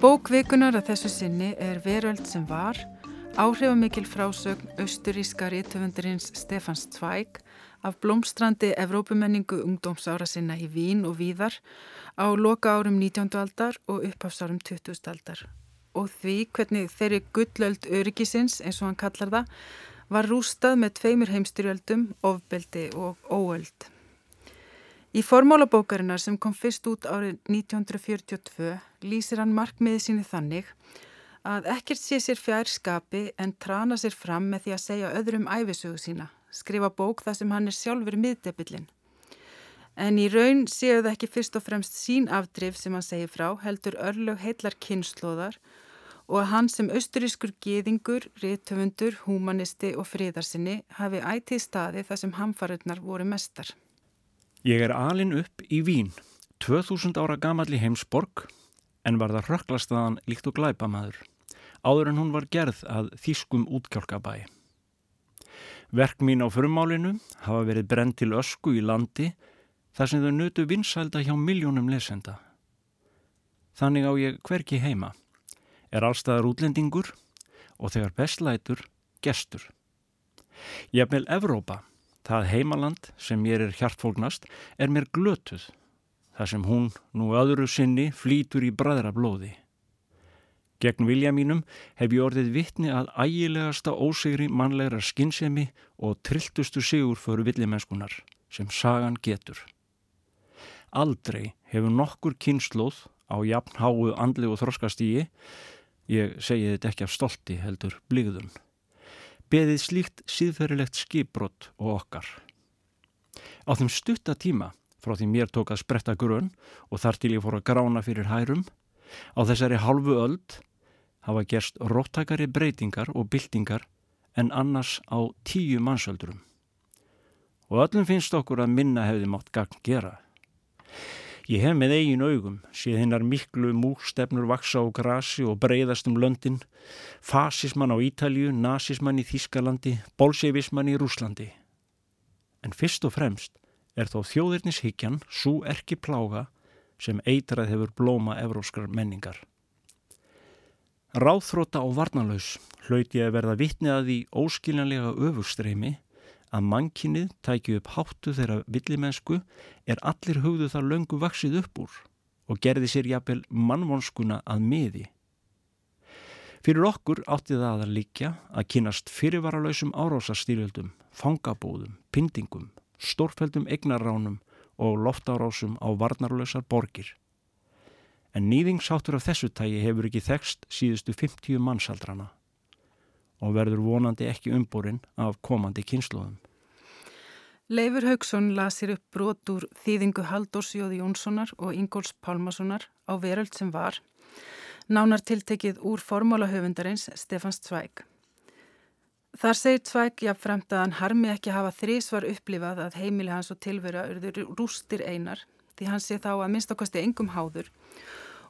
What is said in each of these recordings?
Bókvikunar að þessu sinni er Veröld sem var, áhrifamikil frásögn austuríska rítöfundurins Stefans Zweig af blómstrandi Evrópumenningu ungdómsára sinna í Vín og Víðar á loka árum 19. aldar og upphafsárum 20. aldar. Og því hvernig þeirri gullöld öryggisins, eins og hann kallar það, var rústað með tveimur heimstyrjöldum, ofbeldi og óöld. Í formálabókarinnar sem kom fyrst út árið 1942 lýsir hann markmiði síni þannig að ekkert sé sér fjær skapi en trana sér fram með því að segja öðrum æfisögu sína skrifa bók þar sem hann er sjálfur miðdebillin. En í raun séu það ekki fyrst og fremst sín afdrif sem hann segir frá, heldur örlög heitlar kynnslóðar og að hann sem austurískur geðingur, réttöfundur, humanisti og fríðarsinni hafi ætið staði þar sem hamfarurnar voru mestar. Ég er alin upp í Vín, 2000 ára gamal í heimsborg, en var það rökklastaðan líkt og glæpamaður, áður en hún var gerð að þýskum útkjálkabæi. Verk mín á frumálinu hafa verið brend til ösku í landi þar sem þau nötu vinsælda hjá miljónum lesenda. Þannig á ég hverki heima, er allstaðar útlendingur og þegar bestlætur gestur. Ég vil Evrópa, það heimaland sem mér er hjartfólgnast, er mér glötuð, þar sem hún nú öðru sinni flýtur í bræðra blóði. Gegn vilja mínum hef ég orðið vittni að ægilegasta ósigri mannlegra skinnsemi og trilltustu sigur fyrir villimennskunar sem sagan getur. Aldrei hefur nokkur kynnslóð á jafn háu andli og þroskastígi, ég segi þetta ekki af stolti heldur blíðun, beðið slíkt síðferðilegt skipbrott og okkar. Á þeim stutta tíma frá því mér tók að spretta grunn og þar til ég fór að grána fyrir hærum, á þessari halvu öld hafa gerst róttakari breytingar og byltingar en annars á tíu mannsöldurum. Og öllum finnst okkur að minna hefði mátt gagn gera. Ég hef með eigin augum séð hinnar miklu mústefnur vaksa á grasi og breyðast um löndin, fasismann á Ítalju, nazismann í Þískalandi, bolsevismann í Rúslandi. En fyrst og fremst er þó þjóðirnishyggjan svo erki plága sem eitrað hefur blóma evróskar menningar. Ráþróta og varnalös hlaut ég að verða vittni að því óskiljanlega öfugstreymi að mannkinnið tæki upp háttu þeirra villimennsku er allir hugðu þar löngu vaksið upp úr og gerði sér jafnvel mannvonskuna að miði. Fyrir okkur átti það að líkja að kynast fyrirvaralösum árásastýrjöldum, fangabóðum, pindingum, stórfældum egnarránum og loftárásum á varnarlösar borgir en nýðingsháttur af þessu tægi hefur ekki þekst síðustu 50 mannsaldrana og verður vonandi ekki umborinn af komandi kynsluðum. Leifur Haugsson lasir upp brot úr þýðingu Haldós Jóði Jónssonar og Ingóls Pálmasonar á veröld sem var, nánar tiltekið úr formálahöfundarins Stefans Zweig. Þar segir Zweig jáfnframt að hann harmi ekki hafa þrísvar upplifað að heimili hans og tilveru að rústir einar því hann sé þá að minnstakosti engum háður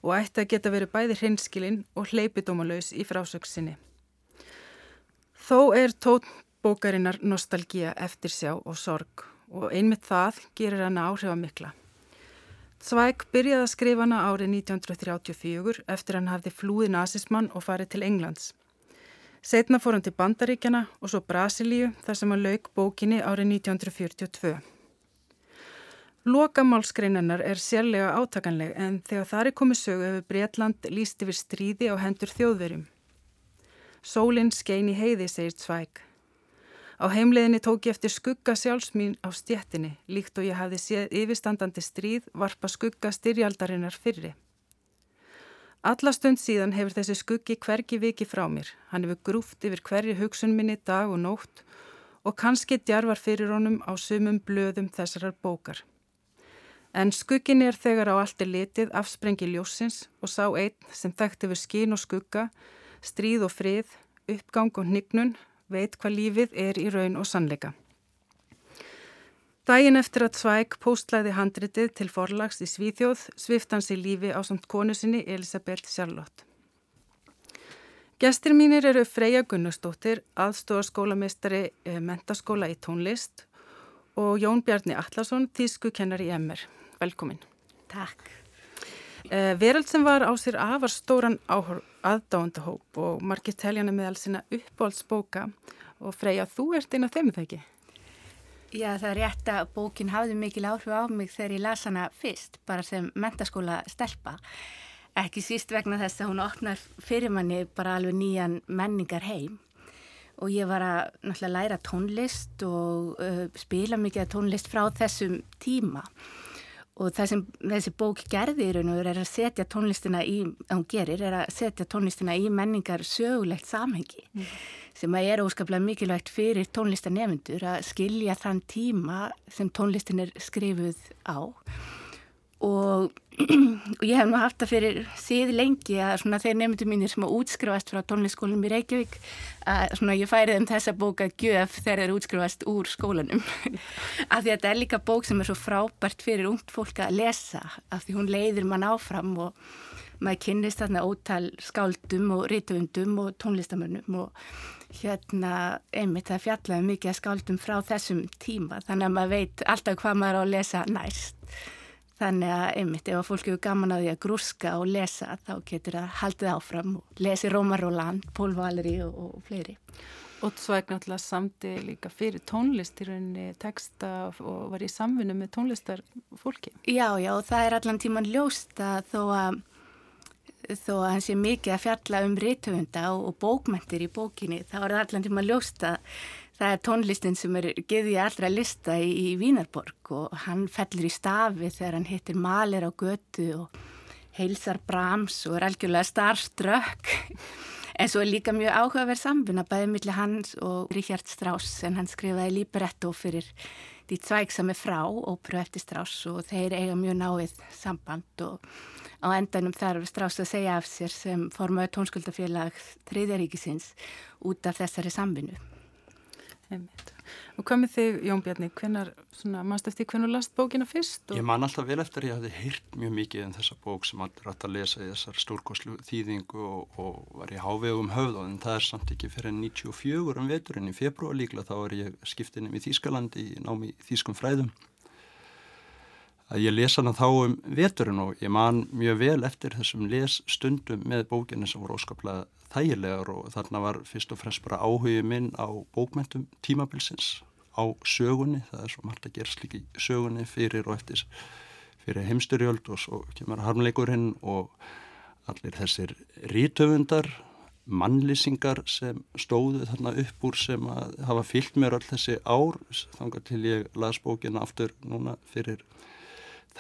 og ætti að geta verið bæði hreinskilinn og hleypidómalauðs í frásöksinni. Þó er tótbókarinnar nostalgía eftir sjá og sorg og einmitt það gerir hana áhrifamikla. Zweig byrjaði að skrifa hana árið 1934 eftir hann hafði flúið nazismann og farið til Englands. Setna fór hann til Bandaríkjana og svo Brasilíu þar sem hann lauk bókinni árið 1942. Lokamálsgreinennar er sérlega átakanleg en þegar það er komið sögu hefur Breitland líst yfir stríði á hendur þjóðverjum. Sólinn skein í heiði, segir Zweig. Á heimleðinni tók ég eftir skugga sjálfsmín á stjettinni, líkt og ég hafði séð yfirstandandi stríð varpa skugga styrjaldarinnar fyrri. Allastund síðan hefur þessi skuggi hvergi viki frá mér. Hann hefur grúft yfir hverju hugsun minni dag og nótt og kannski djarvar fyrir honum á sumum blöðum þessarar bókar. En skuggin er þegar á allt er litið afsprengi ljósins og sá einn sem þekkt yfir skín og skugga, stríð og frið, uppgang og hnignun, veit hvað lífið er í raun og sannleika. Dægin eftir að Svæk postlæði handritið til forlags í Svíþjóð svift hans í lífi á samt konu sinni Elisabeth Charlotte. Gestir mínir eru Freyja Gunnustóttir, aðstofaskólamistari eh, mentaskóla í tónlist og Jón Bjarni Allarsson, þýsku kennar í MR velkomin. Takk. Eh, veröld sem var á sér afar stóran aðdándahóp og margir teljana með alls sína uppbólsbóka og Freyja, þú ert einn af þeim þegar ekki? Já, það er rétt að bókin hafði mikil áhrif á mig þegar ég las hana fyrst, bara sem mentaskóla stelpa. Ekki síst vegna þess að hún opnar fyrir manni bara alveg nýjan menningar heim og ég var að náttúrulega læra tónlist og uh, spila mikið tónlist frá þessum tíma og það sem þessi bók gerði í raun og er að setja tónlistina í, að hún gerir, er að setja tónlistina í menningar sögulegt samhengi. Mm sem að er óskaplega mikilvægt fyrir tónlistanefundur að skilja þann tíma sem tónlistin er skrifuð á og, og ég hef nú haft það fyrir síð lengi að svona þeir nefndu mínir sem að útskrifast frá tónlistskólanum í Reykjavík að svona ég færi þeim þessa bóka gjöf þegar þeir útskrifast úr skólanum. Af því að þetta er líka bók sem er svo frábært fyrir ungt fólk að lesa af því hún leiðir mann áfram og maður kynnist þarna ótal skáldum og rítvöndum og tónlistamönnum og hérna einmitt það fjallaði mikið að skáldum frá þessum tíma þannig að maður veit alltaf hvað maður á að lesa næst þannig að einmitt ef að fólk hefur gaman að því að grúska og lesa þá getur það haldið áfram og lesi Rómar og Land, Pól Valeri og, og fleiri. Og svo er náttúrulega samti líka fyrir tónlist í rauninni texta og var í samfunnu með tónlistar fólki Já, já, það er allan tíman ljóst að þó að þó að hann sé mikið að fjalla um rítöfunda og, og bókmentir í bókinni þá er allan tíma ljósta það er tónlistin sem er geðið allra lista í, í Vínarborg og hann fellur í stafi þegar hann hittir malir á götu og heilsar brams og er algjörlega starströkk en svo er líka mjög áhugaverð sambuna bæðið millir hans og Richard Strauss en hann skrifaði líberetto fyrir því tvægsami frá óperu eftir Strauss og þeir eiga mjög náið samband og á endanum þarf Strauss að segja af sér sem formaður tónskuldafélag Tríðaríkisins út af þessari samvinnu. Einmitt. Og hvað með þig Jón Bjarni, hvernar, svona, mannst eftir hvernig last bókina fyrst? Og... Ég man alltaf vel eftir að ég hafði heyrt mjög mikið en um þessa bók sem allir átt að lesa í þessar stórkoslu þýðingu og, og var í hávegum höfð en það er samt ekki fyrir 94 um veturinn í februar líkla þá er ég skiptinum í Þýskalandi í námi Þýskum fræðum að ég lesa hana þá um veturinn og ég man mjög vel eftir þessum lesstundum með bókinu sem voru óskaplega þægilegar og þarna var fyrst og fremst bara áhugið minn á bókmentum tímabilsins á sögunni, það er svo margt að gera slíki sögunni fyrir og eftir fyrir heimsturjöld og svo kemur harmleikurinn og allir þessir rítöfundar mannlýsingar sem stóðu þarna upp úr sem að hafa fyllt mér all þessi ár. Þangar til ég las bókina aftur núna fyrir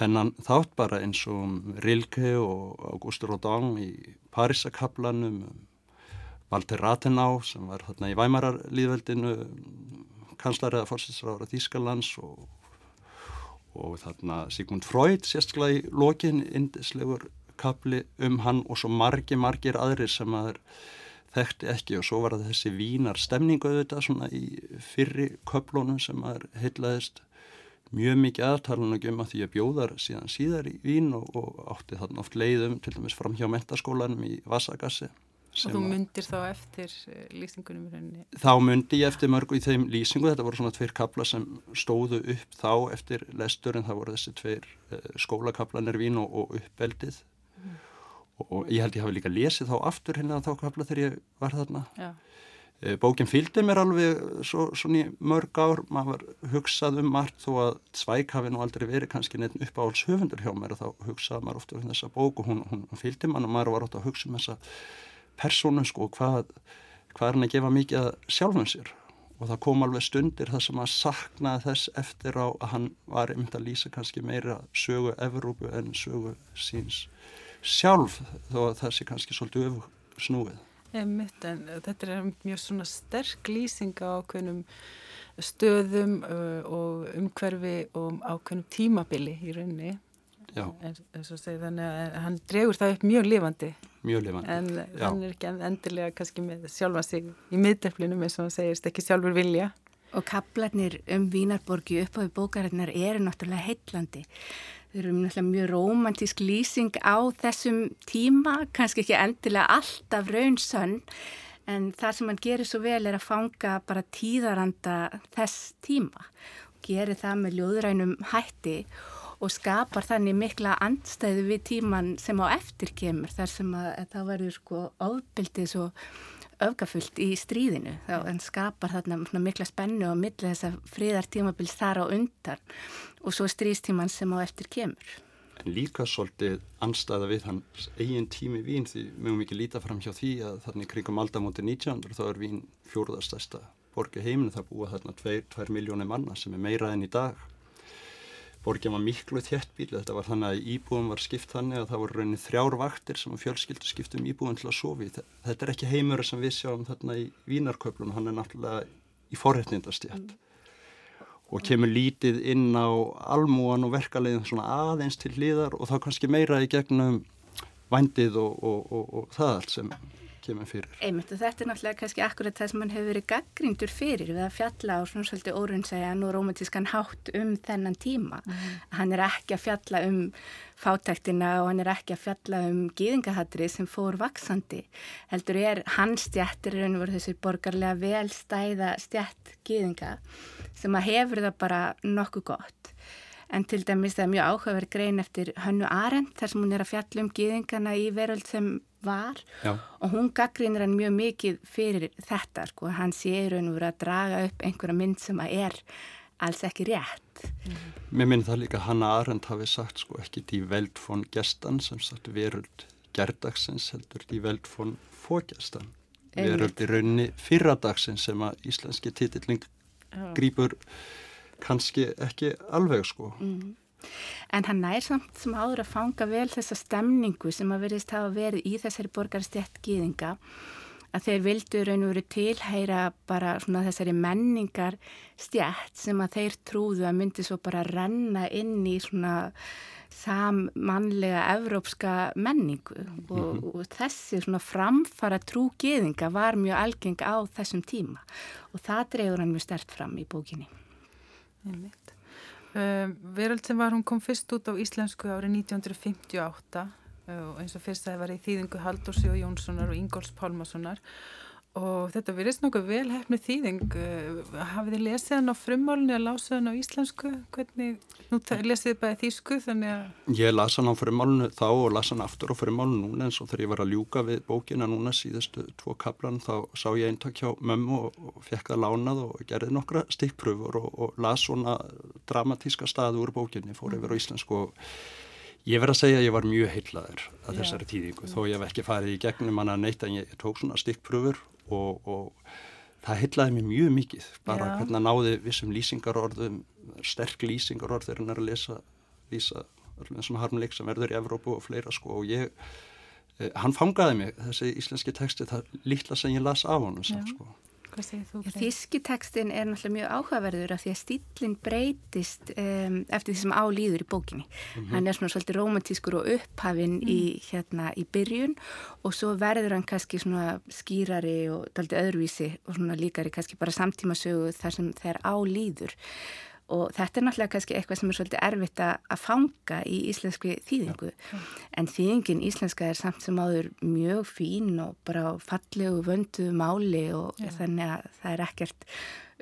þennan þátt bara eins og um Rilke og Auguste Rodin í Parísakablanum um Walter Rathenau sem var þarna í Væmararlýðveldinu kanslar eða fórsætsráður af Þýskalands og, og þarna Sigmund Freud sérstaklega í lokin indislegur kapli um hann og svo margi margir aðrir sem aður þekkti ekki. Og svo var þessi vínar stemningu auðvitað svona í fyrri köplunum sem aður heitlaðist mjög mikið aðtalan og göm að því að bjóðar síðan síðar í Vín og, og átti þarna oft leiðum til dæmis fram hjá mentaskólanum í Vasagassi. Og þú myndir þá eftir eh, lýsingunum rauninni? Þá myndi ég eftir mörgu í þeim lýsingu, þetta voru svona tveir kapla sem stóðu upp þá eftir lestur en það voru þessi tveir uh, skólakaplanir Vín og, og uppeldið mm. og, og ég held ég hafi líka lesið þá aftur hérna þá kapla þegar ég var þarna. Já. Eh, bókin fylgdi mér alveg svo, svona í mörg ár, maður hugsað um margt þó að Svæk hafi nú aldrei verið kannski neitt uppáhalds höfundur hjá mér og þá hugsaði maður ofta um þessa bók og hún, hún, fylgdi mann og maður var ofta að hugsa um þessa persónu sko, hvað, hvað er hann að gefa mikið að sjálfum sér og það kom alveg stundir sem að saknaði þess eftir á að hann var einmitt að lýsa kannski meira sögu Evrópu en sögu síns sjálf þó að það sé kannski svolítið öfusnúið. Einmitt, en þetta er mjög svona sterk lýsing á ákveðnum stöðum uh, og umhverfi og ákveðnum tímabili í rauninni. En, segi, þannig að hann dregur það upp mjög lifandi. Mjög lifandi en Já. hann er ekki endilega kannski með sjálfa sig í middeflinum eins og hann segist ekki sjálfur vilja. Og kaplarnir um Vínarborgi upp á bókarinnar eru náttúrulega heitlandi Við erum náttúrulega mjög romantísk lýsing á þessum tíma, kannski ekki endilega alltaf raunsönn, en það sem hann gerir svo vel er að fanga bara tíðaranda þess tíma. Gerir það með ljóðrænum hætti og skapar þannig mikla andstæðu við tíman sem á eftir kemur þar sem að, að það verður sko ofbildið svo öfgafullt í stríðinu. Þá en skapar þarna mikla spennu og millir þess að fríðar tímabils þar á undan og svo stríðstíman sem á eftir kemur. En líka svolítið anstæða við hans eigin tími vín því mjög mikið líta fram hjá því að þannig kringum aldamóti 1900 þá er vín fjóruðastæsta borgi heiminu það búa þarna 2 miljónir manna sem er meira enn í dag borgin var miklu þéttbíl þetta var þannig að íbúðum var skipt þannig að það voru raunin þrjár vaktir sem fjölskyldu skiptum íbúðum til að sofi þetta er ekki heimur sem við sjáum þarna í vínarköplunum, hann er náttúrulega í forréttnindastjætt mm og kemur lítið inn á almúan og verkalegin svona aðeins til hlýðar og þá kannski meira í gegnum vandið og, og, og, og það allt sem kemur fyrir. Einmitt og þetta er náttúrulega kannski akkurat það sem hann hefur verið gaggrindur fyrir við að fjalla á svona svolítið órunnsæjan og romantískan hátt um þennan tíma. Mm. Hann er ekki að fjalla um fátæktina og hann er ekki að fjalla um gýðingahatri sem fór vaksandi. Heldur er hans stjættir en voru þessi borgarlega velstæða stjætt gýðinga sem að hefur það bara nokkuð gott en til dæmis það er mjög áhugaverð grein eftir Hönnu Arendt þar sem hún er að fjalla um gýðingana í veröld sem var. Já. og hún gaggrínir hann mjög mikið fyrir þetta sko, hann sé raun og verið að draga upp einhverja mynd sem að er alls ekki rétt. Mm. Mér minn það líka Hanna Arendt hafi sagt sko ekki die Welt von gestan sem sagt veröld gerdagsins heldur die Welt von fógestan veröld í raunni fyrradagsins sem að íslenski titillin grýpur kannski ekki alveg sko mm. En hann nær samt sem áður að fanga vel þessa stemningu sem að verðist hafa verið í þessari borgarstjætt gýðinga að þeir vildu raun og veru tilheyra bara svona þessari menningar stjætt sem að þeir trúðu að myndi svo bara renna inn í svona sammannlega evrópska menningu og, mm -hmm. og þessi svona framfara trúgiðinga var mjög algeng á þessum tíma og það drefur hann mjög stert fram í bókinni. Einmitt. Um, Veröld sem var, hún kom fyrst út á íslensku árið 1958 og eins og fyrst það var í þýðingu Haldursi og Jónssonar og Ingóls Pálmasonar og þetta verðist nokkuð vel hefni þýðing. Uh, hafið þið lesið hann á frummálunni að lása hann á íslensku? Hvernig, nú lesið þið bæðið þýsku þannig að Ég las hann á frummálunni þá og las hann aftur á frummálunni núna eins og þegar ég var að ljúka við bókina núna síðustu tvo kaplan þá sá ég eintak hjá mömmu og, og fekk það lánað og gerði nokkra stikkpröfur og, og las svona dramatíska staðu úr bókinni, fór yfir á íslensku og Ég verð að segja að ég var mjög heillaður að þessari tíðingu þó ég hef ekki farið í gegnum hann að neyta en ég tók svona stikkpröfur og, og það heitlaði mér mjög mikið bara Já. hvernig að náði vissum lýsingarorðum sterk lýsingarorð þegar hann er að lesa lýsa öllum þessum harmleik sem verður í Evrópu og fleira sko og ég eh, hann fangaði mig þessi íslenski texti það lítla sem ég las af honum sem, sko? Þískitekstin er náttúrulega mjög áhugaverður af því að stílinn breytist um, eftir því sem álýður í bókinni. Mm -hmm. Hann er svona svolítið romantískur og upphafinn mm. í, hérna, í byrjun og svo verður hann kannski svona skýrari og daldi öðruvísi og svona líkari kannski bara samtíma sögu þar sem þeir álýður og þetta er náttúrulega kannski eitthvað sem er svolítið erfitt að fanga í íslenski þýðingu ja. en þýðingin íslenska er samt sem áður mjög fín og bara fallegu vönduðu máli og ja. þannig að það er ekkert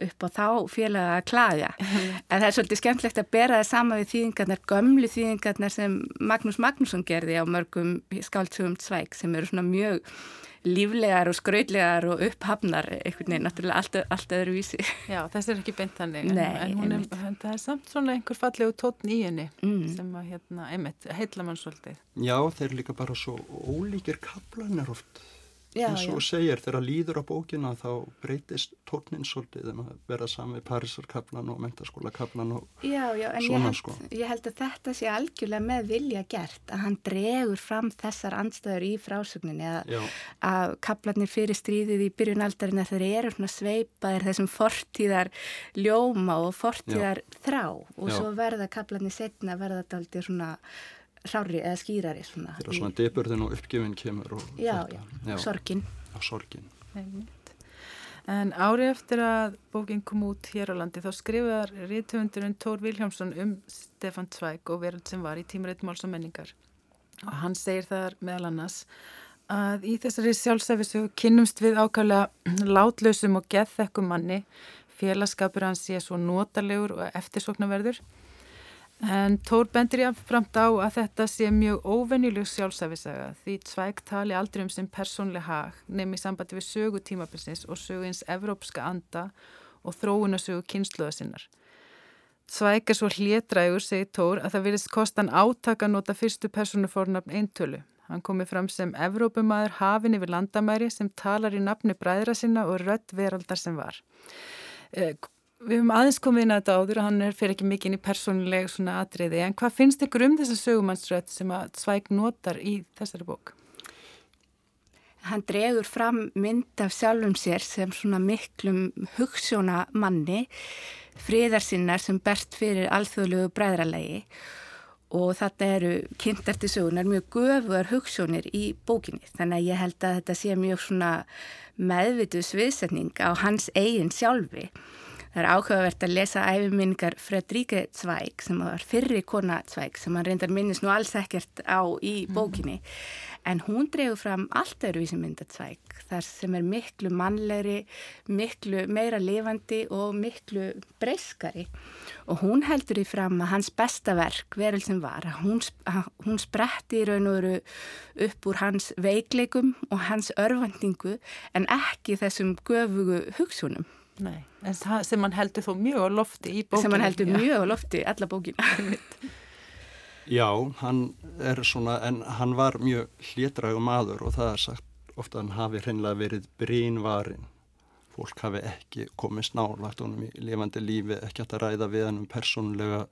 upp á þá félaga að klaga en það er svolítið skemmtlegt að bera það sama við þýðingarnar, gömlu þýðingarnar sem Magnús Magnússon gerði á mörgum skáltsugum svæk sem eru svona mjög líflegar og skraudlegar og upphafnar einhvern veginn, náttúrulega allt, allt öðru vísi. Já, þess er ekki beint þannig Nei, en, en er, það er samt svona einhver fallegu tótn í henni mm. sem að hérna, einmitt, heitla mann svolítið. Já, þeir líka bara svo ólíkir kaplanir oft Já, eins og segir þegar líður á bókina þá breytist tónin svolítið þegar maður verða saman við Parísarkaplan og mentaskólakaplan og já, já, en svona ég held, sko. Ég held að þetta sé algjörlega með vilja gert að hann dregur fram þessar andstæður í frásögninni að, að kaplanir fyrir stríðið í byrjunaldarinn að þeir eru svona sveipaðir þessum fortíðar ljóma og fortíðar þrá. Og svo verða kaplanir setna verða þetta aldrei svona hlári eða skýrari svona. Þegar svona deburðin og uppgjöfin kemur og já, já, já, sorgin. Já, sorgin. En árið eftir að bókin kom út hér á landi þá skrifar ríðtöfundurinn Tór Viljámsson um Stefan Zweig og verðan sem var í tímaritt Máls og menningar. Og hann segir þar meðal annars að í þessari sjálfsæfisu kynnumst við ákvæmlega látlausum og geðþekkum manni. Félagskapur hans sé svo notalegur og eftirsoknaverður En Tór bendur ég framt á að þetta sé mjög óvennileg sjálfsæfisaga því Zweig tali aldrei um sem persónlega hag nefn í sambandi við sögu tímabilsins og sögu eins evrópska anda og þróunasögu kynsluða sinnar. Zweig er svo hlétrægur, segir Tór, að það virðist kostan átaka nota fyrstu persónufornafn eintölu. Hann komi fram sem Evrópumæður hafin yfir landamæri sem talar í nafni bræðra sinna og rött veraldar sem var. Við höfum aðeins komið inn að þetta áður og hann er fyrir ekki mikið inn í persónuleg svona atriði. En hvað finnst ykkur um þessa sögumannsröð sem að Svæk notar í þessari bók? Hann dregur fram mynd af sjálfum sér sem svona miklum hugssjóna manni, fríðarsinnar sem berst fyrir alþjóðlegu bræðralegi og þetta eru kynntarti sögunar mjög göfuðar hugssjónir í bókinni. Þannig að ég held að þetta sé mjög svona meðvitu sviðsetning á hans eigin sjálfi Það er áhugavert að lesa æfiminningar Fredríke Zweig sem var fyrri kona Zweig sem hann reyndar minnist nú alls ekkert á í mhm. bókinni en hún dregur fram allt öruvísi mynda Zweig þar sem er miklu mannlegri, miklu meira lifandi og miklu breyskari og hún heldur í fram að hans besta verk, veril sem var, hún, hún spretti í raun og veru upp úr hans veikleikum og hans örfandingu en ekki þessum göfugu hugsunum. Nei, en það sem hann heldur þó mjög á lofti í bókinu. Sem hann heldur já. mjög á lofti, alla bókinu. já, hann er svona, en hann var mjög hlétrægum maður og það er sagt ofta hann hafi hreinlega verið brínvarin. Fólk hafi ekki komið snálagt honum í lifandi lífi, ekki hægt að ræða við hann um persónlega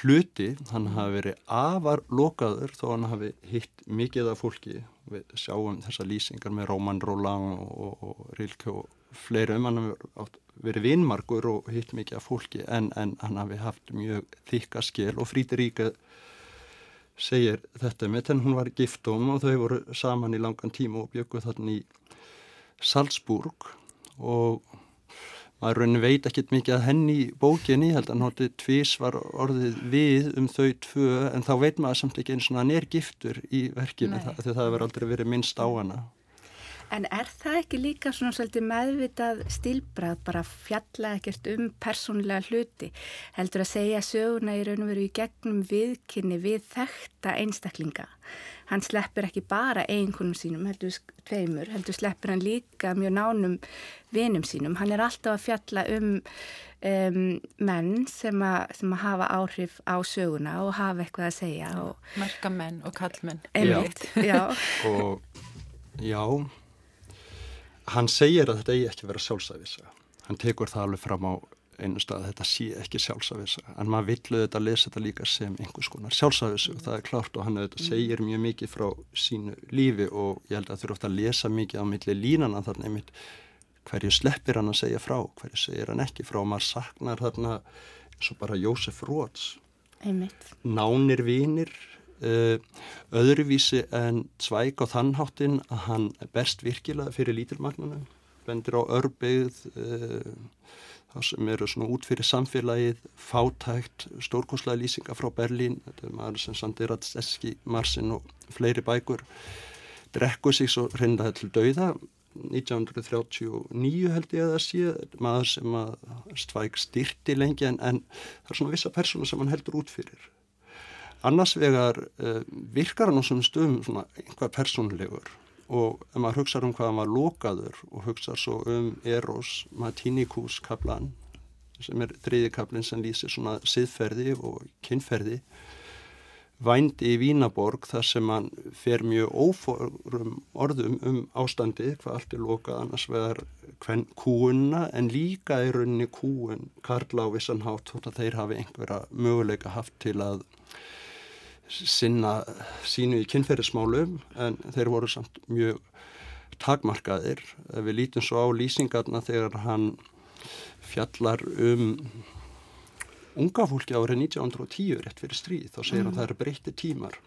hluti. Hann hafi verið afar lokaður þó hann hafi hitt mikið af fólki. Við sjáum þessa lýsingar með Róman Rólang og, og Rilke og fleiri um hann hafi verið vinnmarkur og hitt mikið af fólki en, en hann hafi haft mjög þykka skil og Frítiríka segir þetta með þenn hún var giftum og þau voru saman í langan tíma og bjökuð þarna í Salzburg og maður raunin veit ekkert mikið að henni í bókinni, held að náttúrulega tvís var orðið við um þau tvö en þá veit maður samt ekki eins og hann er giftur í verkinu það, því það hefur aldrei verið minnst á hana En er það ekki líka svona svolítið meðvitað stílbrað bara fjalla ekkert um persónlega hluti? Heldur að segja söguna í raun og veru í gegnum viðkynni við þekta einstaklinga. Hann sleppur ekki bara einhvernum sínum, heldur tveimur, heldur sleppur hann líka mjög nánum vinum sínum. Hann er alltaf að fjalla um, um menn sem, a, sem að hafa áhrif á söguna og hafa eitthvað að segja. Merka menn og kallmenn. Einmitt, já. já. og já hann segir að þetta eigi ekki vera sjálfsæfisa hann tekur það alveg fram á einu stað að þetta sé ekki sjálfsæfisa en maður villu þetta að lesa þetta líka sem einhvers konar sjálfsæfisu og það er klart og hann auðvitað segir mjög mikið frá sínu lífi og ég held að þú eru ofta að lesa mikið á milli línana þarna einmitt. Hverju sleppir hann að segja frá? Hverju segir hann ekki frá? Og maður saknar þarna eins og bara Jósef Róts nánir vinir öðruvísi en svæk á þannháttin að hann best virkilega fyrir lítilmagnunum bendir á örbyggð uh, þá sem eru svona út fyrir samfélagið fátækt, stórkonslega lýsinga frá Berlín, þetta er maður sem Sandi Radsteski, Marsin og fleiri bækur drekku sig svo reyndaði til dauða. 1939 held ég að það sé maður sem að svæk styrti lengi en, en það er svona vissa persóna sem hann heldur út fyrir annars vegar uh, virkar hann á svona stöðum svona einhvað persónlegur og ef maður hugsaður um hvað hann var lokaður og hugsaður svo um Eros Matinicus kaplan sem er þriði kaplinn sem lýsir svona siðferði og kynferði vændi í Vínaborg þar sem hann fer mjög óforum orðum um ástandi hvað allt er lokað annars vegar hvern kúuna en líka í rauninni kúun Karla á vissan hátt þótt að þeir hafi einhverja möguleika haft til að sinna sínu í kynferðismálum en þeir voru samt mjög takmarkaðir. Við lítum svo á lýsingarna þegar hann fjallar um unga fólki árið 1910 rétt fyrir stríð. Þá segir hann mm. það eru breytti tímar.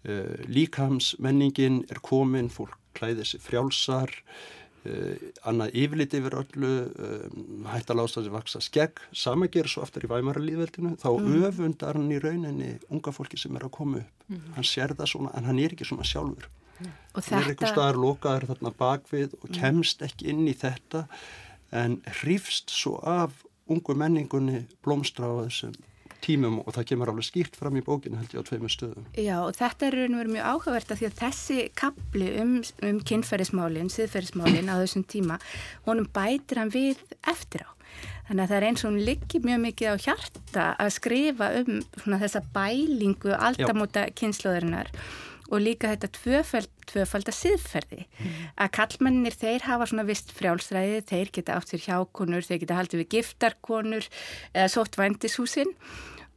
Uh, líkamsmenningin er komin, fólk klæðir sig frjálsar, annað yfirlit yfir öllu um, hægt að lásta þessi vaksa skegg sama gerir svo aftur í væmara líðveldinu þá mm. öfundar hann í rauninni unga fólki sem er að koma upp mm. hann sér það svona en hann er ekki svona sjálfur mm. hann þetta... er einhver staðar lokaður þarna bakvið og mm. kemst ekki inn í þetta en hrifst svo af ungu menningunni blómstra á þessum tímum og það kemur alveg skýrt fram í bókinu held ég á tveimur stöðum. Já og þetta er raun og verið mjög áhugavert að því að þessi kapli um, um kynferðismálinn, siðferðismálinn á þessum tíma, honum bætir hann við eftir á. Þannig að það er eins og hún liggi mjög mikið á hjarta að skrifa um svona, þessa bælingu aldamóta kynnslóðurinnar og líka þetta tvöfald, tvöfalda siðferði mm. að kallmennir þeir hafa svona vist frjálsræði, þeir geta átt fyrir hjákonur, þeir geta haldið við giftarkonur eða sótt vændishúsin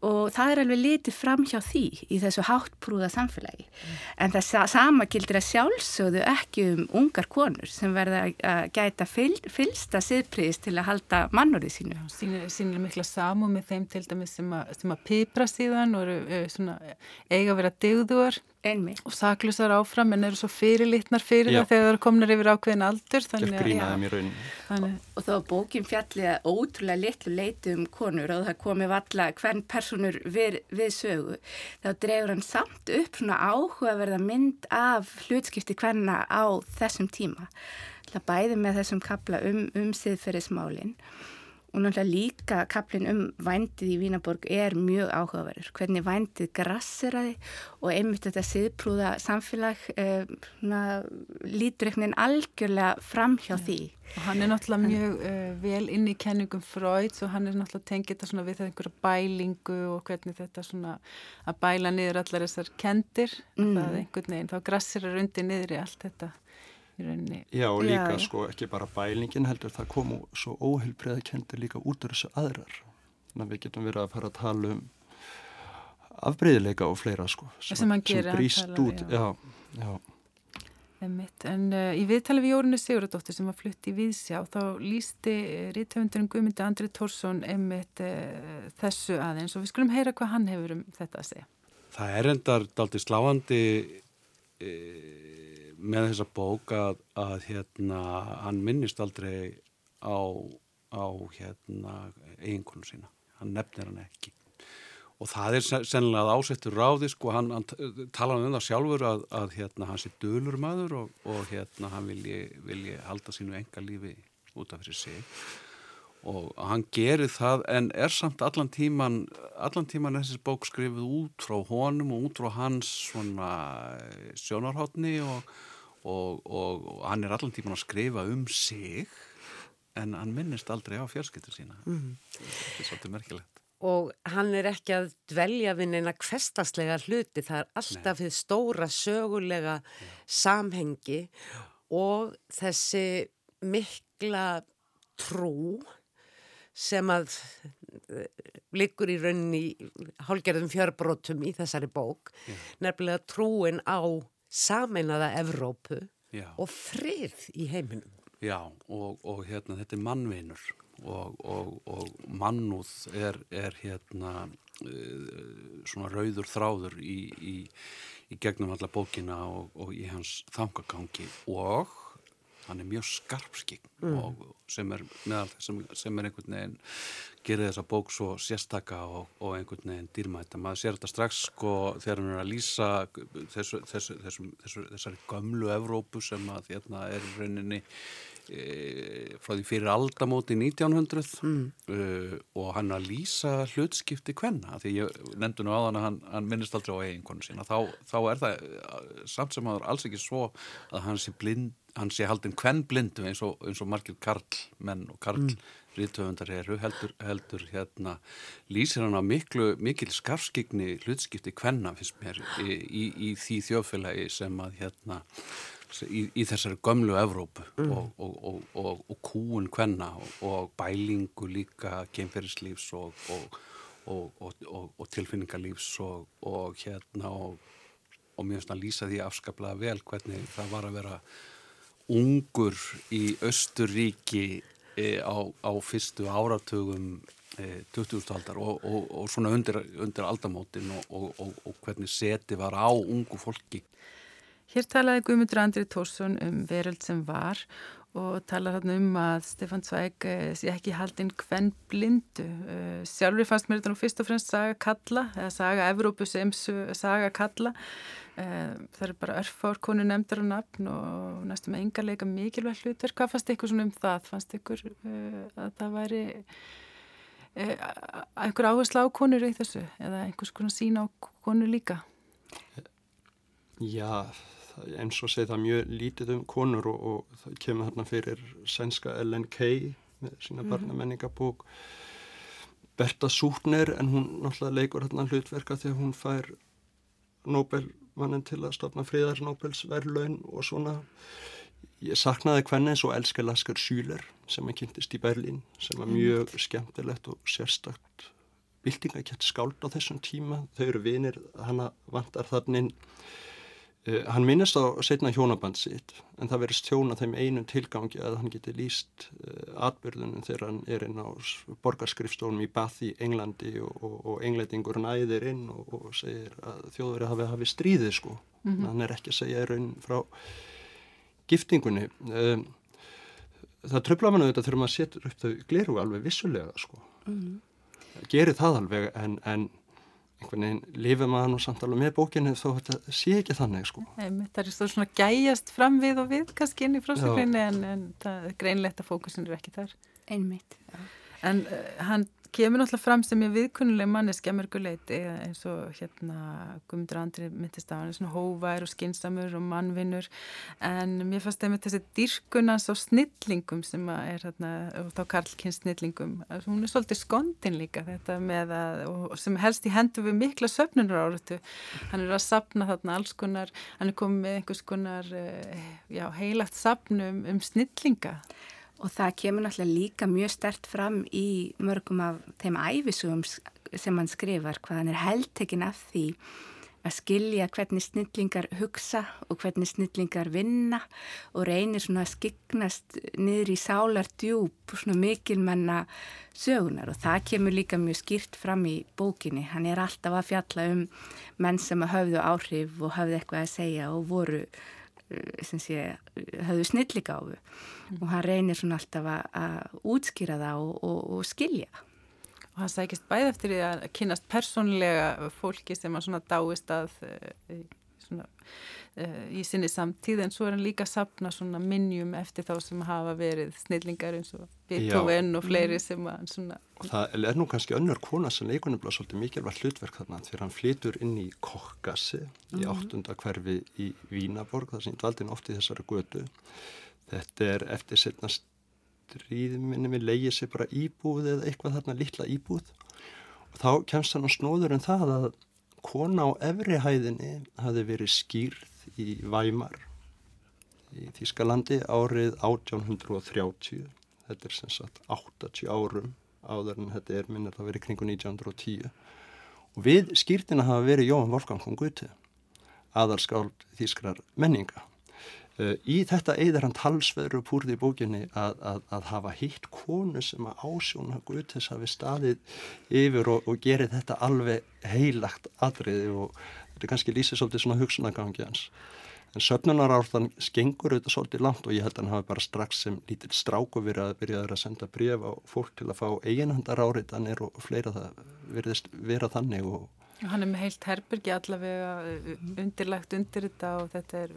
og það er alveg litið fram hjá því í þessu háttbrúða samfélagi mm. en það sama gildir að sjálfsögðu ekki um ungar konur sem verða að gæta fyl, fylsta siðpriðist til að halda mannurðið sínu. Sýnir, sýnir mikla samu með þeim til dæmis sem að, sem að pipra síðan og eru, svona, eiga að vera degðuar Einmi. og saklusar áfram en eru svo fyrirlitnar fyrir Já. það þegar það komnir yfir ákveðin aldur þannig að ja. og, og þá bókin fjalliða ótrúlega litlu leiti um konur og það komi valla hvern personur við, við sögu þá drefur hann samt upp svona áhugaverða mynd af hlutskipti hvenna á þessum tíma það bæði með þessum kapla um, um siðferðismálinn og náttúrulega líka kaplinn um vændið í Vínaborg er mjög áhugaverður. Hvernig vændið grasseraði og einmitt þetta siðprúða samfélag eh, lítur einhvern veginn algjörlega fram hjá því. Og hann er náttúrulega mjög uh, vel inn í kenningum Freud og hann er náttúrulega tengið þetta svona við það einhverja bælingu og hvernig þetta svona að bæla niður allar þessar kendir mm. það einhvern veginn, þá grasserar undir niður í allt þetta Já og líka já, sko ekki bara bælingin heldur það komu svo óheilbreiða kendir líka út úr þessu aðrar. Þannig að við getum verið að fara að tala um afbreyðileika og fleira sko sem, sem, sem brýst út. já, já. En uh, í viðtali við Jórunni Sigurðardóttir sem var flutt í Víðsjá þá lísti rítöfundurinn Guðmyndi Andri Tórsson einmitt uh, þessu aðeins. Og við skulum heyra hvað hann hefur um þetta að segja. Það er endar daldi sláandi uh, með þessa bók að, að hérna, hann minnist aldrei á, á hérna, eiginkonu sína. Hann nefnir hann ekki. Og það er sennilega ásettur ráði, sko, hann, hann talaði um það sjálfur að, að hérna, hann sé dölur maður og, og hérna, hann vilji, vilji halda sínu enga lífi út af fyrir sig og hann gerir það en er samt allan tíman allan tíman þessi bók skrifið út frá honum og út frá hans svona sjónarhóttni og og, og, og hann er allan tíman að skrifa um sig en hann minnist aldrei á fjölskyttur sína mm -hmm. þetta er svolítið merkilegt og hann er ekki að dvelja við neina kvestaslega hluti það er alltaf því stóra sögulega Já. samhengi og þessi mikla trú sem að eh, liggur í rauninni hálgerðum fjörbrótum í þessari bók Já. nefnilega trúin á sameinaða Evrópu Já. og frið í heiminum. Já, og, og hérna, þetta er mannvinur og, og, og mannúð er, er hérna uh, svona rauður þráður í, í, í gegnum alla bókina og í hans þangagangi og hann er mjög skarpskinn mm. og sem er meðal sem, sem er einhvern veginn gerir þessa bók svo sérstaka og, og einhvern veginn dýrmætt maður sér þetta strax sko þegar hann er að lýsa þessu, þessu, þessu, þessari gömlu Evrópu sem að hérna er rauninni e, frá því fyrir aldamóti 1900 mm. uh, og hann að lýsa hlutskipti hvenna því ég nefndi nú á þann að hann, hann minnist aldrei á eiginkonu sína þá, þá er það samt sem það er alls ekki svo að hann sé blind hann sé haldinn hvern blindu eins og, eins og margir karlmenn og karlriðtöfundar mm. eru heldur, heldur hérna lýsir hann á miklu, mikil skarfskigni hlutskipti hvenna finnst mér í, í, í því þjóðfélagi sem að hérna í, í þessari gömlu Evrópu mm. og, og, og kúun hvenna og bælingu líka kemferðislífs og tilfinningarlífs og hérna og mér finnst að lýsa því afskaplega vel hvernig það var að vera ungur í Östuríki e, á, á fyrstu áratugum e, 20. aldar og, og, og svona undir, undir aldamótin og, og hvernig seti var á ungu fólki. Hér talaði Guðmundur Andri Tórsson um veröld sem var og talar hann um að Stefan Zweig eh, sé ekki haldinn hvenn blindu. Sjálfur fannst mér þetta nú fyrst og fremst saga kalla, eða saga Evrópu sem saga kalla. Eh, það eru bara örfár konu nefndar og nafn og næstum enga leika mikilvægt hlutverk. Hvað fannst ykkur svona um það? Fannst ykkur að það væri e, einhver áherslu á konur í þessu eða einhvers konar sín á konur líka? Já, eins og segið það mjög lítið um konur og, og það kemur þarna fyrir sænska Ellen Kay með sína mm. barnamenningabók Berta Sútner en hún náttúrulega leikur hérna hlutverka þegar hún fær Nobelmannin til að stopna friðar Nobelsverðlaun og svona. Ég saknaði hvernig eins og elskar Laskar Sjúler sem að kynntist í Berlín sem var mjög skemmtilegt og sérstakt bildingakett skáld á þessum tíma. Þau eru vinir, hana vantar þannig hann minnist á setna hjónaband sitt en það verist hjóna þeim einum tilgangi að hann geti líst uh, atbyrðunum þegar hann er inn á borgarskrifstónum í Bath í Englandi og, og, og englendingur næðir inn og, og segir að þjóður hafi hafi stríðið sko mm -hmm. hann er ekki að segja raun frá giftingunni um, það tröfla mann auðvitað þegar maður setur upp þau gleru alveg vissulega sko mm -hmm. gerir það alveg en, en einhvern veginn lifið maður nú samt alveg með bókinu þó þetta sé ekki þannig sko. Nei, það er svona gæjast fram við og við kannski inn í frásögninni en, en það er greinlegt að fókusin er ekki þar. Einmitt. Já. En uh, hann kemur náttúrulega fram sem ég viðkunnuleg manneski að mörguleiti eins og hérna Guðmundur Andri myndist á hann svona hóvær og skinsamur og mannvinnur en mér fannst það með þessi dyrkunans á snillingum sem er hérna og þá Karlkins snillingum hún er svolítið skondin líka þetta með að sem helst í hendu við mikla söfnunar áratu hann er að sapna þarna alls konar hann er komið með einhvers konar eh, já, heilagt sapnum um snillinga Og það kemur náttúrulega líka mjög stert fram í mörgum af þeim æfisugum sem hann skrifar, hvað hann er heldtekinn af því að skilja hvernig snillingar hugsa og hvernig snillingar vinna og reynir svona að skiknast niður í sálar djúb svona mikilmenna sögunar og það kemur líka mjög skýrt fram í bókinni. Hann er alltaf að fjalla um menn sem hafðu áhrif og hafðu eitthvað að segja og voru sé, höfðu snilligáfu mm. og hann reynir svona alltaf að útskýra það og, og, og skilja. Og hann sækist bæð eftir því að kynast persónlega fólki sem hann svona dáist að eh, svona, uh, í sinni samtíð en svo er hann líka að sapna svona minnjum eftir þá sem hafa verið snillingar eins og Beethoven og fleiri sem að svona og það er nú kannski önnur kona sem leikunum blá svolítið mikilvægt hlutverk þarna þegar hann flytur inn í Kokgassi mm. í áttunda hverfi í Vínaborg það sem dvaldin oft í þessari götu. Þetta er eftir setna stríðminni við leiðið sér bara íbúð eða eitthvað þarna lilla íbúð. Og þá kemst hann á snóður en það að kona á efrihæðinni hafi verið skýrð í Væmar í Þískalandi árið 1830 þetta er sem sagt 80 árum áður en þetta er minnir að verið kringu 1910 og við skýrtina hafa verið Jóhann Wolfgang von Goethe aðalskáld Þískrar menninga í þetta eigður hann talsveður upp úr því bókinni að, að, að hafa hitt konu sem að ásjóna Guðtis hafi staðið yfir og, og gerið þetta alveg heilagt atriði og þetta kannski lýsir svolítið svona hugsunagangi hans. En söfnunarárðan skengur auðvitað svolítið langt og ég held að hann hafi bara strax sem lítill stráku verið að byrjaður að senda bref á fólk til að fá eiginhandar áriðanir og fleira það verðist vera þannig og Hann er með heilt herbyrgi allavega undirlagt undir þetta og þetta er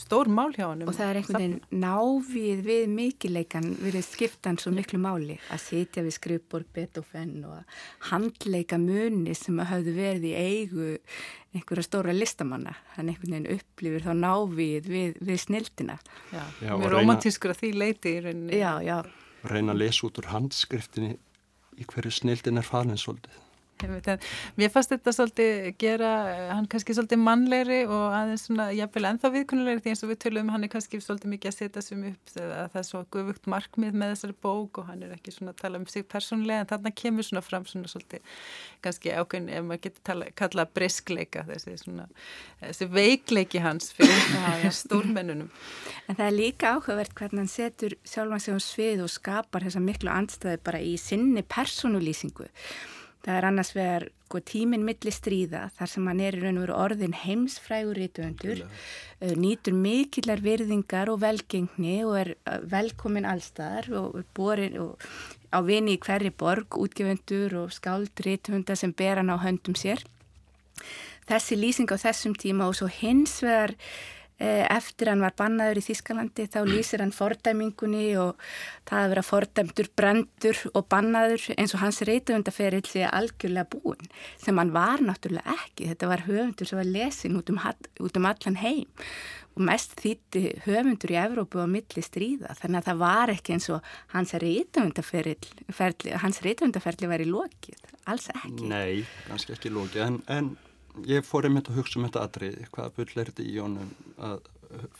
stór mál hjá hann og það er einhvern veginn návið við mikileikan við skiptan svo miklu máli að sitja við skrifborg Beethoven og handleika muni sem hafðu verið í eigu einhverja stóra listamanna. Hann einhvern veginn upplifir þá návið við, við snildina. Já, já mjög romantískur að því leiti í rauninni. Já, já. Reyna að lesa út úr handskriftinni í hverju snildin er farin svolítið Mér fannst þetta svolítið gera, hann kannski svolítið mannlegri og aðeins svona, jáfnvel ennþá viðkunnulegri því eins og við tölum, hann er kannski svolítið mikið að setja sem upp að það er svo guðvugt markmið með þessari bók og hann er ekki svona að tala um sig persónlega en þarna kemur svona fram svona svolítið kannski ákveðin ef maður getur tala, kalla briskleika þessi svona, þessi veikleiki hans fyrir stórmennunum. En það er líka áhugavert hvernig hann setur sjálfan sig á svið og skapar þessa miklu andstæði bara í sinni persónulýsingu Það er annars vegar sko, tíminn milli stríða þar sem hann er í raun og veru orðin heimsfrægur rítuöndur, uh, nýtur mikillar virðingar og velgengni og er uh, velkomin allstaðar og er borin og á vini í hverri borg, útgefendur og skáld rítuönda sem ber hann á höndum sér. Þessi lýsing á þessum tíma og svo hins vegar Eh, eftir hann var bannaður í Þískalandi þá lýsir hann fordæmingunni og það að vera fordæmdur, brendur og bannaður eins og hans reytuvundaferill sé algjörlega búin sem hann var náttúrulega ekki. Þetta var höfundur sem var lesin út um, út um allan heim og mest þýtti höfundur í Evrópu á milli stríða þannig að það var ekki eins og hans reytumundaferli hans reytumundaferli var í lokið, alls ekki. Nei, kannski ekki lokið en, en ég fór einmitt að hugsa um þetta atrið, hvaða bull er þetta í honum að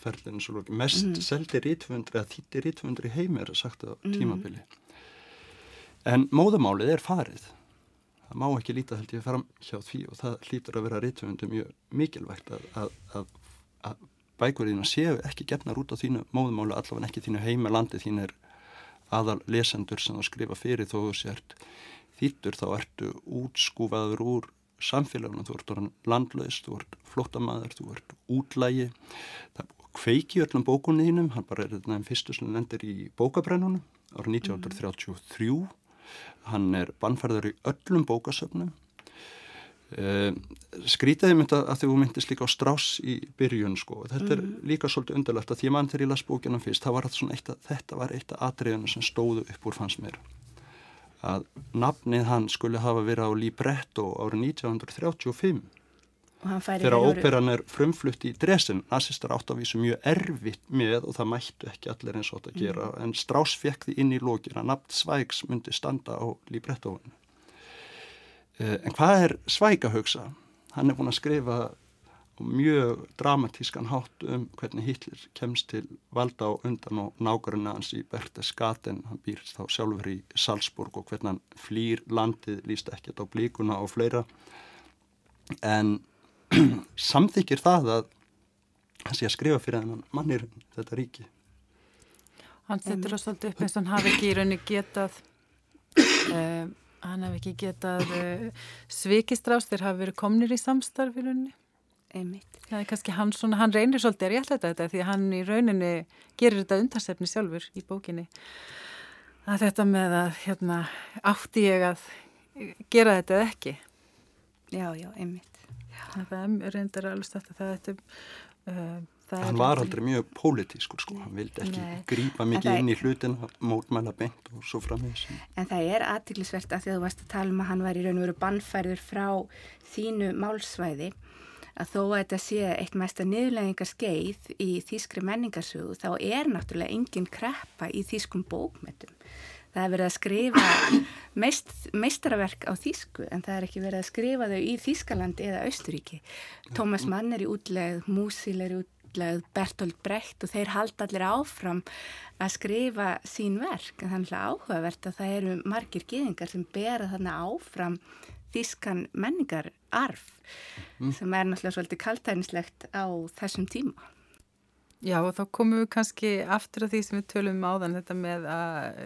ferlinu svo lóki. Mest mm. seldi rítfundri að þýtti rítfundri heim er sagt á mm. tímabili. En móðumálið er farið. Það má ekki líta held ég fram hjá því og það hlýtur að vera rítfundi mjög mikilvægt að, að, að, að bækurinn séu ekki gefnar út á þínu móðumáli allavega ekki þínu heimalandi þín er aðal lesendur sem þú skrifa fyrir þó þú sért þýttur þá ertu útskúfaður úr samfélagunum, þú ert orðan landlaust, þú ert flottamæður, þú ert útlægi, það kveiki öllum bókunniðinum, hann bara er þetta fyrstu sem lendir í bókabrennunum árið 1933, mm. hann er bannferður í öllum bókasöfnum, eh, skrýtaði mynda að þú myndist líka á strás í byrjun sko, þetta mm. er líka svolítið undarlegt að því að mann þegar ég las bókinum fyrst, var eitt að, þetta var eitt af atriðunum sem stóðu upp úr fannst mér að nafnið hann skulle hafa verið á libretto árið 1935 þegar óperan er frumflutt í Dresden nazistar átt af því sem mjög erfitt með og það mættu ekki allir eins og þetta að gera mm. en Strauss fekk því inn í lókin að nafn Svægs myndi standa á librettoinu eh, en hvað er Svæg að hugsa? Hann er búin að skrifa mjög dramatískan hátt um hvernig Hitler kemst til valda á undan og nákvæmlega hans í Berchtesgaden, hann býr þá sjálfur í Salzburg og hvernig hann flýr landið, líst ekkert á blíkuna og fleira. En samþykir það að hann sé að skrifa fyrir hennan mannir þetta ríki. Hann setur það svolítið upp eins og hann hafi ekki í rauninni getað uh, hann hafi ekki getað uh, svikistrást þegar hafi verið komnir í samstarf í rauninni Einmitt. Það er kannski hann svona, hann reynir svolítið að réttlega þetta því að hann í rauninni gerir þetta undarsefni sjálfur í bókinni. Að þetta með að hérna átti ég að gera þetta eða ekki. Já, já, einmitt. Já. Það er reyndar alveg stætt að það þetta... Uh, hann var aldrei mjög pólitískur sko, hann vildi ekki Nei. grípa mikið inn í hlutin mótmæla beint og svo framins En það er aðtiklisvert að því að þú varst að tala um að hann var í raun og veru bannfærður frá þínu málsvæði að þó að þetta sé eitt mesta niðurleggingar skeið í þýskri menningarsögu þá er náttúrulega engin kreppa í þýskum bókmetum. Það er verið að skrifa meist, meistaraverk á þýsku en það er ekki verið að skrifa þau í Þýskalandi eða Austuríki. Tómas Mann er í útlegð, Músil er í útlegð, Bertolt Brecht og þeir halda allir áfram að skrifa sín verk en það er áhugavert að það eru margir gýðingar sem bera þarna áfram þískan menningararf mm. sem er náttúrulega svolítið kaltænislegt á þessum tíma. Já og þá komum við kannski aftur af því sem við tölum um áðan þetta með að,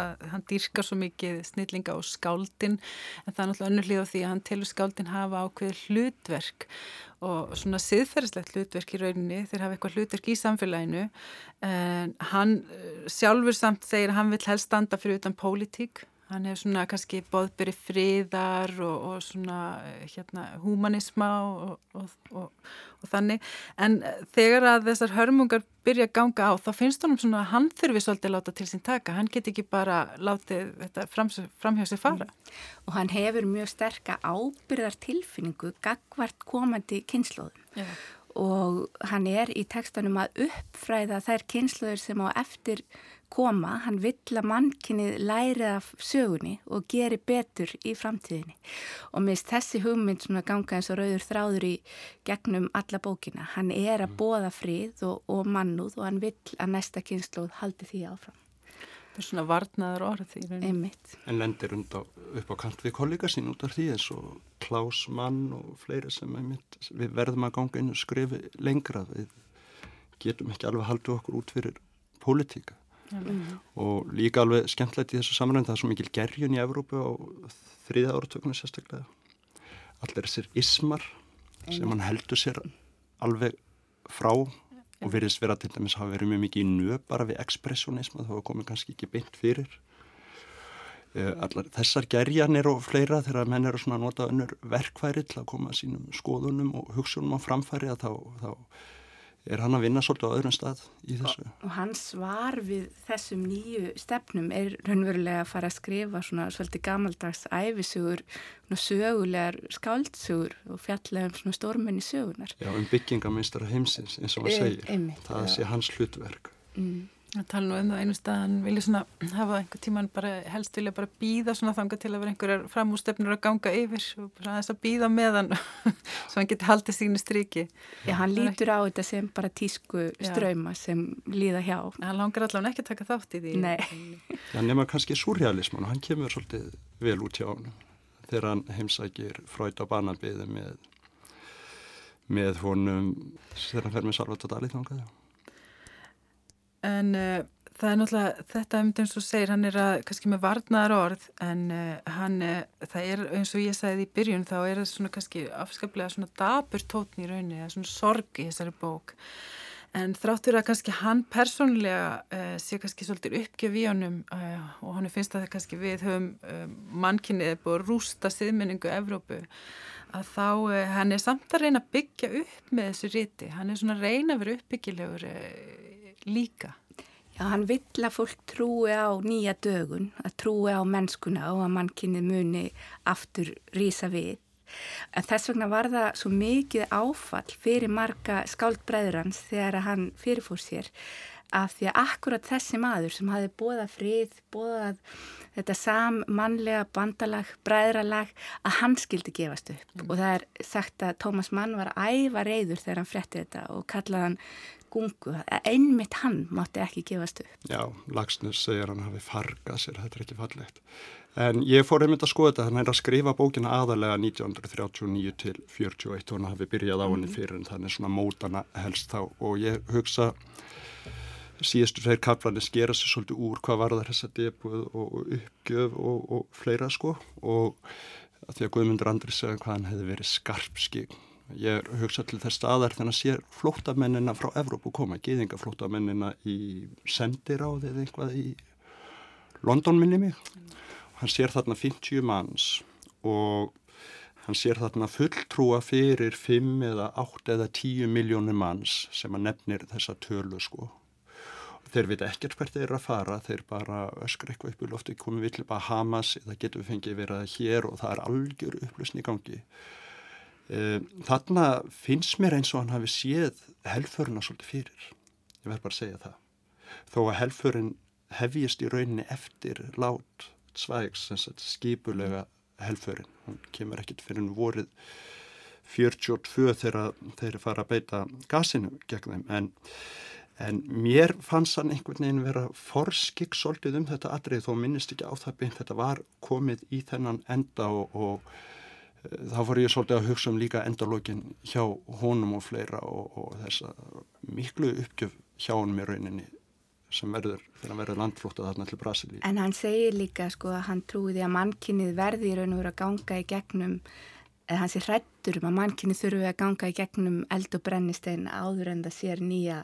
að hann dýrkar svo mikið snillinga og skáldin en það er náttúrulega önnur hlið á því að hann telur skáldin hafa ákveð hlutverk og svona siðferðislegt hlutverk í rauninni þeir hafa eitthvað hlutverk í samfélaginu en hann sjálfur samt segir að hann vil helst standa fyrir utan pólitík Hann hefur svona kannski boðbyrri friðar og, og svona hérna humanisma og, og, og þannig. En þegar að þessar hörmungar byrja að ganga á þá finnst honum svona að hann þurfi svolítið að láta til sín taka. Hann get ekki bara látið þetta fram, framhjá sig fara. Mm. Og hann hefur mjög sterka ábyrðar tilfinningu gagvart komandi kynnslóðum. Yeah. Og hann er í tekstanum að uppfræða þær kynnslóður sem á eftir koma, hann vill að mannkinnið læri af sögunni og geri betur í framtíðinni og minnst þessi hugmynd svona ganga eins og rauður þráður í gegnum alla bókina, hann er að mm. bóða frið og, og mannúð og hann vill að næsta kynnslóð haldi því áfram. Það er svona varnaður orð því. Einmitt. En lendir á, upp á kant við kollega sín út af því eins og Klaus Mann og fleiri sem einmitt, við verðum að ganga inn og skrifi lengra við getum ekki alveg haldið okkur út fyrir pólitíka mm. og líka alveg skemmtilegt í þessu samanlönd það er svo mikil gerjun í Evrópu á þriða áratökunum sérstaklega. Allir þessir ismar sem hann heldur sér alveg frá og verðist vera til dæmis hafa verið mjög mikið í nöp bara við ekspressionisma þá komið kannski ekki beint fyrir. Eh, allar þessar gerjanir og fleira þegar menn eru svona að nota önnur verkværi til að koma sínum skoðunum og hugsunum á framfæri að þá, þá er hann að vinna svolítið á öðrum stað í þessu. Og hans svar við þessum nýju stefnum er raunverulega að fara að skrifa svona svolítið gamaldags æfisugur, sögulegar skáltsugur og fjalla um svona stórmenni sögunar. Já, um byggingaminstar heimsins eins og hann segir. Einmitt, það sé hans hlutverk. Mm. Það tala nú um það einu stað, hann vilja svona hafa einhver tíman bara, helst vilja bara býða svona þanga til að vera einhverjar framústefnur að ganga yfir og bara þess að býða með hann svo hann geti haldið sínu stryki. Já, hann lítur á þetta sem bara tísku ströyma sem líða hjá. Hann langar allavega ekki að taka þátt í því. Nei. Já, nema kannski surrealisman og hann kemur svolítið vel út hjá hann þegar hann heimsækir fröyt á banabiði með, með honum þegar hann fer með Salvatore Dali þangaði en uh, það er náttúrulega, þetta er eins og segir, hann er að, kannski með varnaðar orð en uh, hann, uh, það er eins og ég sagði í byrjun, þá er það svona kannski afskaplega svona dabur tótn í rauninni eða svona sorg í þessari bók. En þráttur að kannski hann persónulega sé kannski svolítið uppgjöf í honum og hann finnst að það kannski við höfum mannkynnið búið að rústa siðmenningu Evrópu að þá, hann er samt að reyna að byggja upp með þessu riti, hann er svona að reyna að vera uppbyggilegur líka. Já, hann vill að fólk trúi á nýja dögun, að trúi á mennskuna og að mannkynni muni aftur rýsa við. En þess vegna var það svo mikið áfall fyrir marga skáldbræðurans þegar hann fyrirfór sér að því að akkurat þessi maður sem hafi bóðað frið, bóðað þetta sam mannlega bandalag, bræðralag að hann skildi gefast upp mm. og það er sagt að Tómas Mann var æfa reyður þegar hann fretti þetta og kallaði hann gungu, einmitt hann mátti ekki gefast upp. Já, Lagsnes segir hann hafi fargað sér, þetta er ekki fallegt. En ég fór einmitt að skoða þetta, hann er að skrifa bókina aðalega 1939 til 41 og hann hafi byrjað á henni mhm. fyrir en þannig svona mótana helst þá og ég hugsa síðustu tveir kaplanir skera sér svolítið úr hvað var það þess að debuð og uppgjöf og, og fleira sko og að því að Guðmundur Andri segja hvað hann hefði verið skarpskig Ég hugsa til þess staðar þannig að sé flóttamennina frá Evrópu koma, geðingaflóttamennina í sendiráð eða eitthvað í London minni mig. Hann sér þarna 50 manns og hann sér þarna fulltrúa fyrir 5 eða 8 eða 10 miljónir manns sem að nefnir þessa tölu sko. Þeir veit ekkert hvert þeir eru að fara, þeir bara öskra eitthvað upp í lofti, komum við til bara Hamas eða getum við fengið verið hér og það er algjör upplösn í gangi. Eh, þarna finnst mér eins og hann hafi séð helföruna svolítið fyrir. Ég verð bara að segja það. Þó að helförin hefjist í rauninni eftir lát svægs skipulega helförin. Hún kemur ekkit fyrir hún vorið 42 þegar þeir fara að beita gasinu gegn þeim. En, en mér fannst hann einhvern veginn vera forskik svolítið um þetta atrið þó minnist ekki á það beint. Þetta var komið í þennan enda og, og þá fór ég svolítið að hugsa um líka endalógin hjá honum og fleira og, og þessa miklu uppgjöf hjá honum í rauninni sem verður þegar hann verður landflóttað þarna til Brasilíu. En hann segir líka sko að hann trúiði að mannkynnið verði í raun og veru að ganga í gegnum eða hann sé hrættur um að mannkynnið þurfi að ganga í gegnum eld og brennistein áður en það sér nýja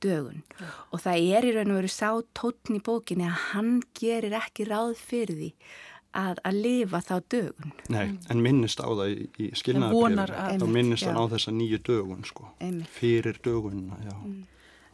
dögun ja. og það er í raun og veru sá tótn í bókinni að hann gerir ekki ráð fyrir því að, að lifa þá dögun. Nei, en minnist á það í, í skilnaðarbreyfinu, þá minnist hann á þessa nýju dögun sko, Einmitt. fyrir dögunna, já. Mm.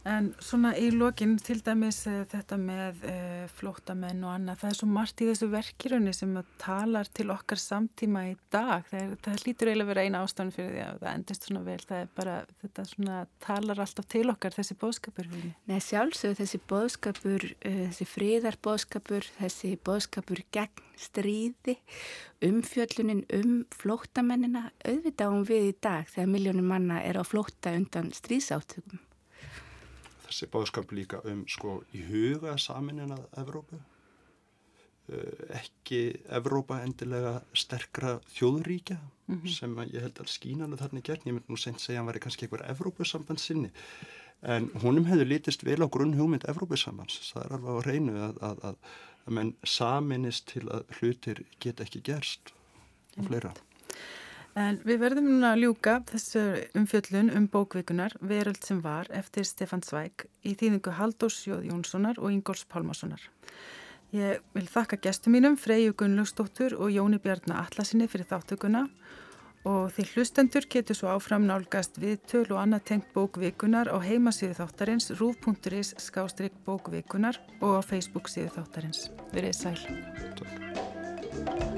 En svona í lokin til dæmis uh, þetta með uh, flótamenn og annað, það er svo margt í þessu verkirunni sem talar til okkar samtíma í dag. Það, er, það hlýtur eiginlega að vera eina ástæðan fyrir því að það endist svona vel. Það er bara, þetta svona talar alltaf til okkar þessi bóðskapur. Nei, sjálfsög þessi bóðskapur, uh, þessi fríðarbóðskapur, þessi bóðskapur gegn stríði, umfjöllunin um flótamennina, auðvitaðum við í dag þegar miljónum manna er á flóta undan stríðsáttökum þessi bóðskap líka um sko í huga saminina Evrópu. Uh, ekki Evrópa endilega sterkra þjóðuríkja mm -hmm. sem ég held að skínalu þarna í gerðin, ég myndi nú seint segja að hann var kannski einhver Evrópusamband sinni. En húnum hefur lítist vel á grunn hugmynd Evrópusambands, það er alveg á reynu að, að, að, að menn saminist til að hlutir geta ekki gerst og fleira En við verðum núna að ljúka þessu umfjöllun um bókvikunar Veröld sem var eftir Stefan Zweig í þýðingu Haldós Jóð Jónssonar og Ingóls Pálmarssonar. Ég vil þakka gestum mínum Freyju Gunnlaugsdóttur og Jóni Bjarnar Allasinni fyrir þáttökuna og því hlustendur getur svo áfram nálgast viðtöl og annað tengt bókvikunar á heimasíðu þáttarins rúf.is skástrygg bókvikunar og á Facebook síðu þáttarins. Verið sæl. Takk.